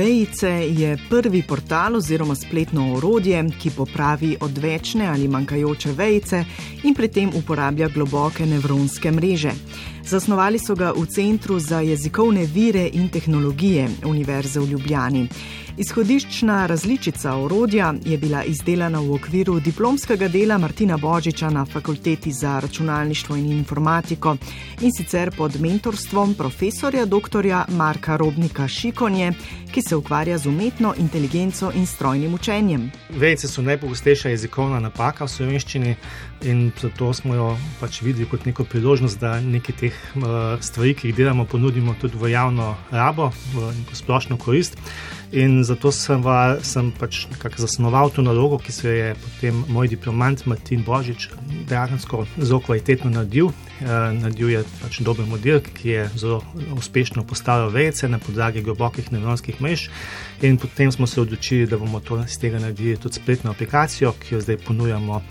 Vejice je prvi portal oziroma spletno orodje, ki popravi odvečne ali manjkajoče vejice in pri tem uporablja globoke nevronske mreže. Zasnovali so ga v Centru za jezikovne vire in tehnologije Univerze v Ljubljani. Izhodiščna različica orodja je bila izdelana v okviru diplomskega dela Martina Božiča na Fakulteti za računalništvo in informatiko in sicer pod mentorstvom profesorja dr. Marka Robnika Šikonje, ki se ukvarja z umetno inteligenco in strojnim učenjem. Vejce so najpogostejša jezikovna napaka v slovenščini in zato smo jo pač videli kot neko priložnost, da nekaj teh stvari, ki jih delamo, ponudimo tudi v javno rabo, v splošno korist. In zato sem, va, sem pač zasnoval to nalogo, ki se je potem moj diplomant Martin Božič dejansko zelo kvalitetno naredil. E, naredil je pač dober model, ki je zelo uspešno postavil vejce na podlagi globokih nevronskih mrež. In potem smo se odločili, da bomo to iz tega naredili tudi spletno aplikacijo, ki jo zdaj ponujamo uh,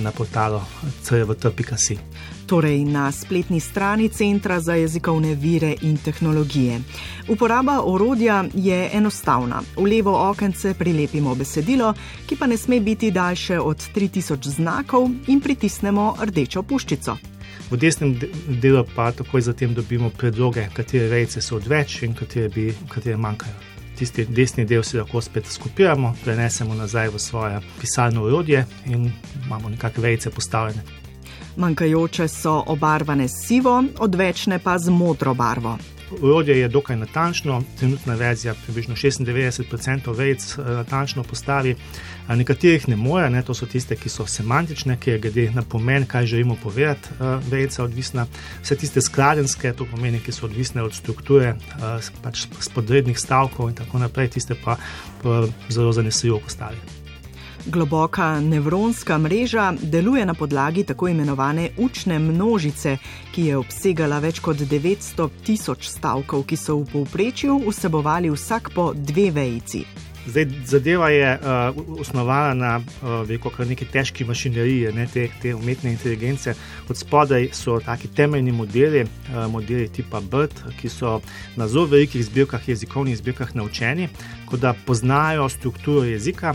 na portalu crvt.si. Torej na spletni strani Centra za jezikovne vire in tehnologije. Uporaba orodja je enostavna. V levo okence prilepimo besedilo, ki pa ne sme biti daljše od 3000 znakov in pritisnemo rdečo puščico. V desnem delu pa takoj zatem dobimo predloge, katere vejce so odveč in katere, bi, katere manjkajo tisti desni del si lahko spet skupiramo, prenesemo nazaj v svoje pisalno urodje in imamo nekakšne vejce postavljene. Manjkajoče so obarvane s sivo, odvečne pa z modro barvo. Urodje je dokaj natančno, trenutna verzija približno 96% vejc eh, natančno postavi, nekaterih ne more, ne, to so tiste, ki so semantične, ki je glede na pomen, kaj želimo povedati, eh, vejca odvisna. Vse tiste skladenske, to pomeni, ki so odvisne od strukture, eh, pač spodrednih stavkov in tako naprej, tiste pa zelo zanesljivo postavijo. Globoka nevronska mreža deluje na podlagi tako imenovane učne množice, ki je obsegala več kot 900 tisoč stavkov, ki so v povprečju vsebovali vsak po dve vejici. Zdaj, zadeva je uh, osnovana na uh, veliko, kar neki težki mašineriji, ne, te, te umetne inteligence. Od spodaj so taki temeljni modeli, uh, modeli tipa BRT, ki so na zelo velikih zbirkah, jezikovnih zbirkah naučeni, da poznajo strukturo jezika.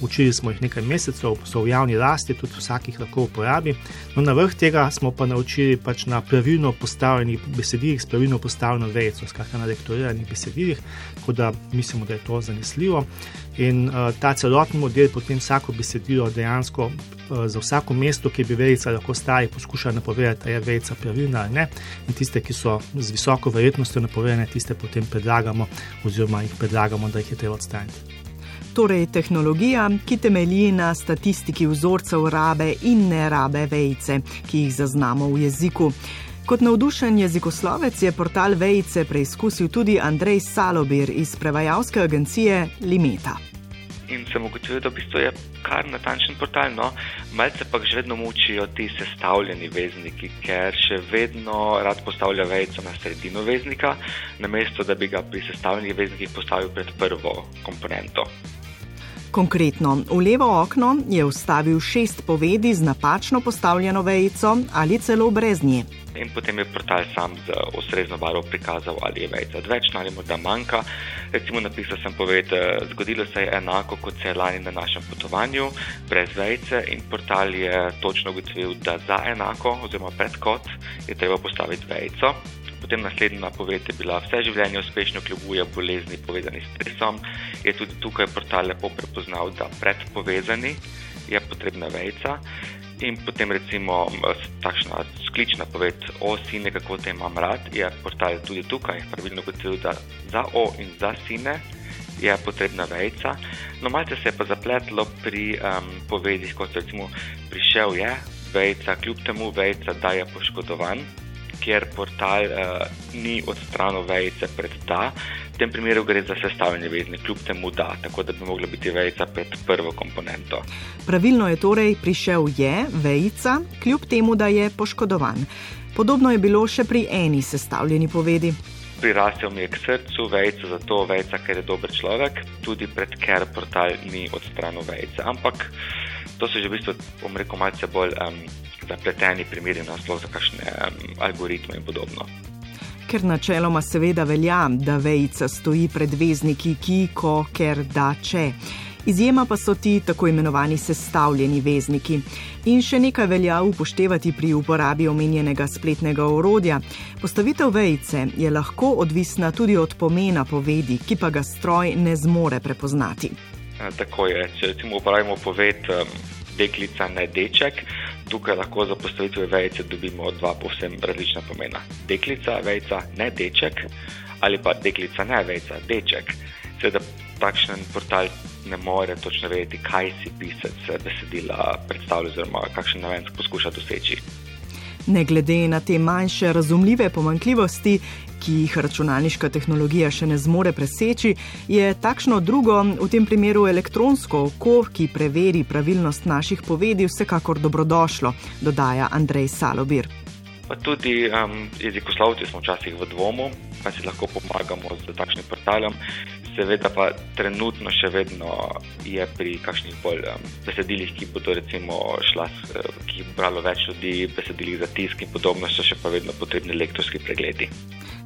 Učili smo jih nekaj mesecev, so v javni lasti, tudi vsak jih lahko uporabi. No, na vrh tega smo pa naučili pač na pravilno postavljenih besedilih, s pravilno postavljeno vejico, skratka na lektoriranih besedilih, tako da mislimo, da je to zanesljivo. In uh, ta celotni model potem vsako besedilo dejansko uh, za vsako mesto, ki bi vejica lahko stala, poskuša napovedati, da je vejica pravilna ali ne. In tiste, ki so z visoko verjetnostjo napovedane, tiste potem predlagamo, oziroma jih predlagamo, da jih je treba odstraniti torej tehnologija, ki temelji na statistiki vzorcev rabe in ne rabe vejce, ki jih zaznamo v jeziku. Kot navdušen jezikoslovec je portal Vejce preizkusil tudi Andrej Salobir iz prevajalske agencije Limeta. In sem ugotovil, da v bistvu je kar natančen portal, no, malce pa še vedno mučijo ti sestavljeni vezniki, ker še vedno rad postavlja vejco na sredino veznika, namesto da bi ga pri sestavljenih veznikih postavil pred prvo komponento. Konkretno, v levo okno je vstavil šest povedi z napačno postavljeno vejico ali celo brez nje. In potem je portal sam z ustrezno barvo prikazal, ali je vejca odvečna ali morda manjka. Recimo, napisal sem poved, zgodilo se je enako kot se je lani na našem potovanju, brez vejce, in portal je točno ugotovil, da za enako, oziroma pred kot, je treba postaviti vejco. Potem naslednja poved je bila: Vse življenje uspešno kljubuje bolezni povezani s stresom. Je tudi tukaj portal lepo prepoznal, da pred povezani je potrebna vejca. In potem recimo takšna sklična poved o sine, kako te imam rad, je portal tudi tukaj pravilno gotovil, da za o in za sine je potrebna vejca. No, malce se je pa zapletlo pri um, povedih, kot recimo prišel je vejca, kljub temu vejca, da je poškodovan kjer portal uh, ni odstranil vejice pred da. V tem primeru gre za sestavljanje veznik, kljub temu da, tako da bi mogla biti vejica pred prvo komponento. Pravilno je torej prišel je vejica, kljub temu, da je poškodovan. Podobno je bilo še pri eni sestavljeni povedi. Prirastel mi je k srcu vejca, zato vejca, ker je dober človek, tudi pred ker portal ni odstranil vejice. Ampak to se že v bistvu, bom rekel, malce bolj um, zapleteni primeri, nasploh za kakšne um, algoritme in podobno. ker načeloma seveda velja, da vejica stoji pred vezniki ki, ko, ker, da, če. Izjema pa so ti tako imenovani sestavljeni vezniki. In še nekaj velja upoštevati pri uporabi omenjenega spletnega orodja. Postavitev vejice je lahko odvisna tudi od pomena povedi, ki pa ga stroj ne zmore prepoznati. E, tako je, če recimo uporabimo poved deklica, ne deček, tukaj lahko za postavitev vejice dobimo dva povsem različna pomena. Deklica, vejica, ne deček ali pa deklica, ne vejica, deček. Seveda takšen portal ne more točno vedeti, kaj si pisec besedila predstavlja, oziroma kakšen namen poskuša doseči. Ne glede na te manjše razumljive pomankljivosti, ki jih računalniška tehnologija še ne zmore preseči, je takšno drugo, v tem primeru elektronsko oko, ki preveri pravilnost naših povedi, vsekakor dobrodošlo, dodaja Andrej Salobir. Pa tudi um, jezikoslovci smo včasih v dvomu, kaj si lahko pomagamo z takšnim portalom. Seveda pa trenutno še vedno je pri kakšnih bolj um, besedilih, ki bodo recimo šla, ki bo bralo več ljudi, besedilih za tisk in podobno, so še pa vedno potrebni lektorski pregledi.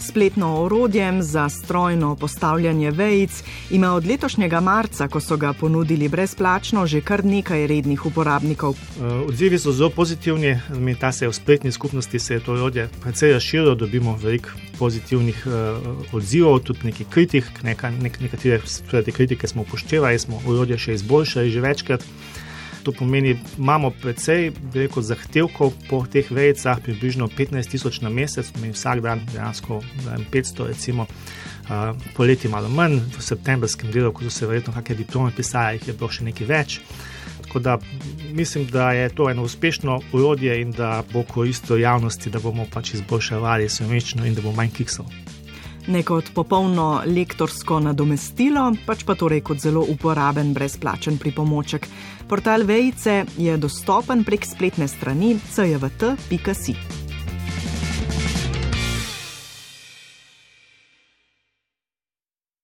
Spletno orodje za strojno postavljanje vejic ima od letošnjega marca, ko so ga ponudili brezplačno, že kar nekaj rednih uporabnikov. Uh, odzivi so zelo pozitivni, ta se v spletni skupnosti se je to orodje precej razširilo, dobimo veliko pozitivnih uh, odzivov, tudi nekaj kritik, neka, nek, nekatere te kritike smo upoštevali, smo orodje še izboljšali že večkrat. To pomeni, da imamo precej veliko zahtevkov po teh vejicah, približno 15 tisoč na mesec, mi vsak dan dejansko 500, recimo uh, poleti malo manj, v septembrskem delu, ko so se verjetno kakšne diplome pisali, je bilo še nekaj več. Tako da mislim, da je to eno uspešno urodje in da bo koristilo javnosti, da bomo pač izboljševali svoječno in da bo manj kiksov. Ne kot popolno lektorsko nadomestilo, pač pa torej kot zelo uporaben brezplačen pripomoček. Portal Vejce je dostopen prek spletne strani cjvt.si.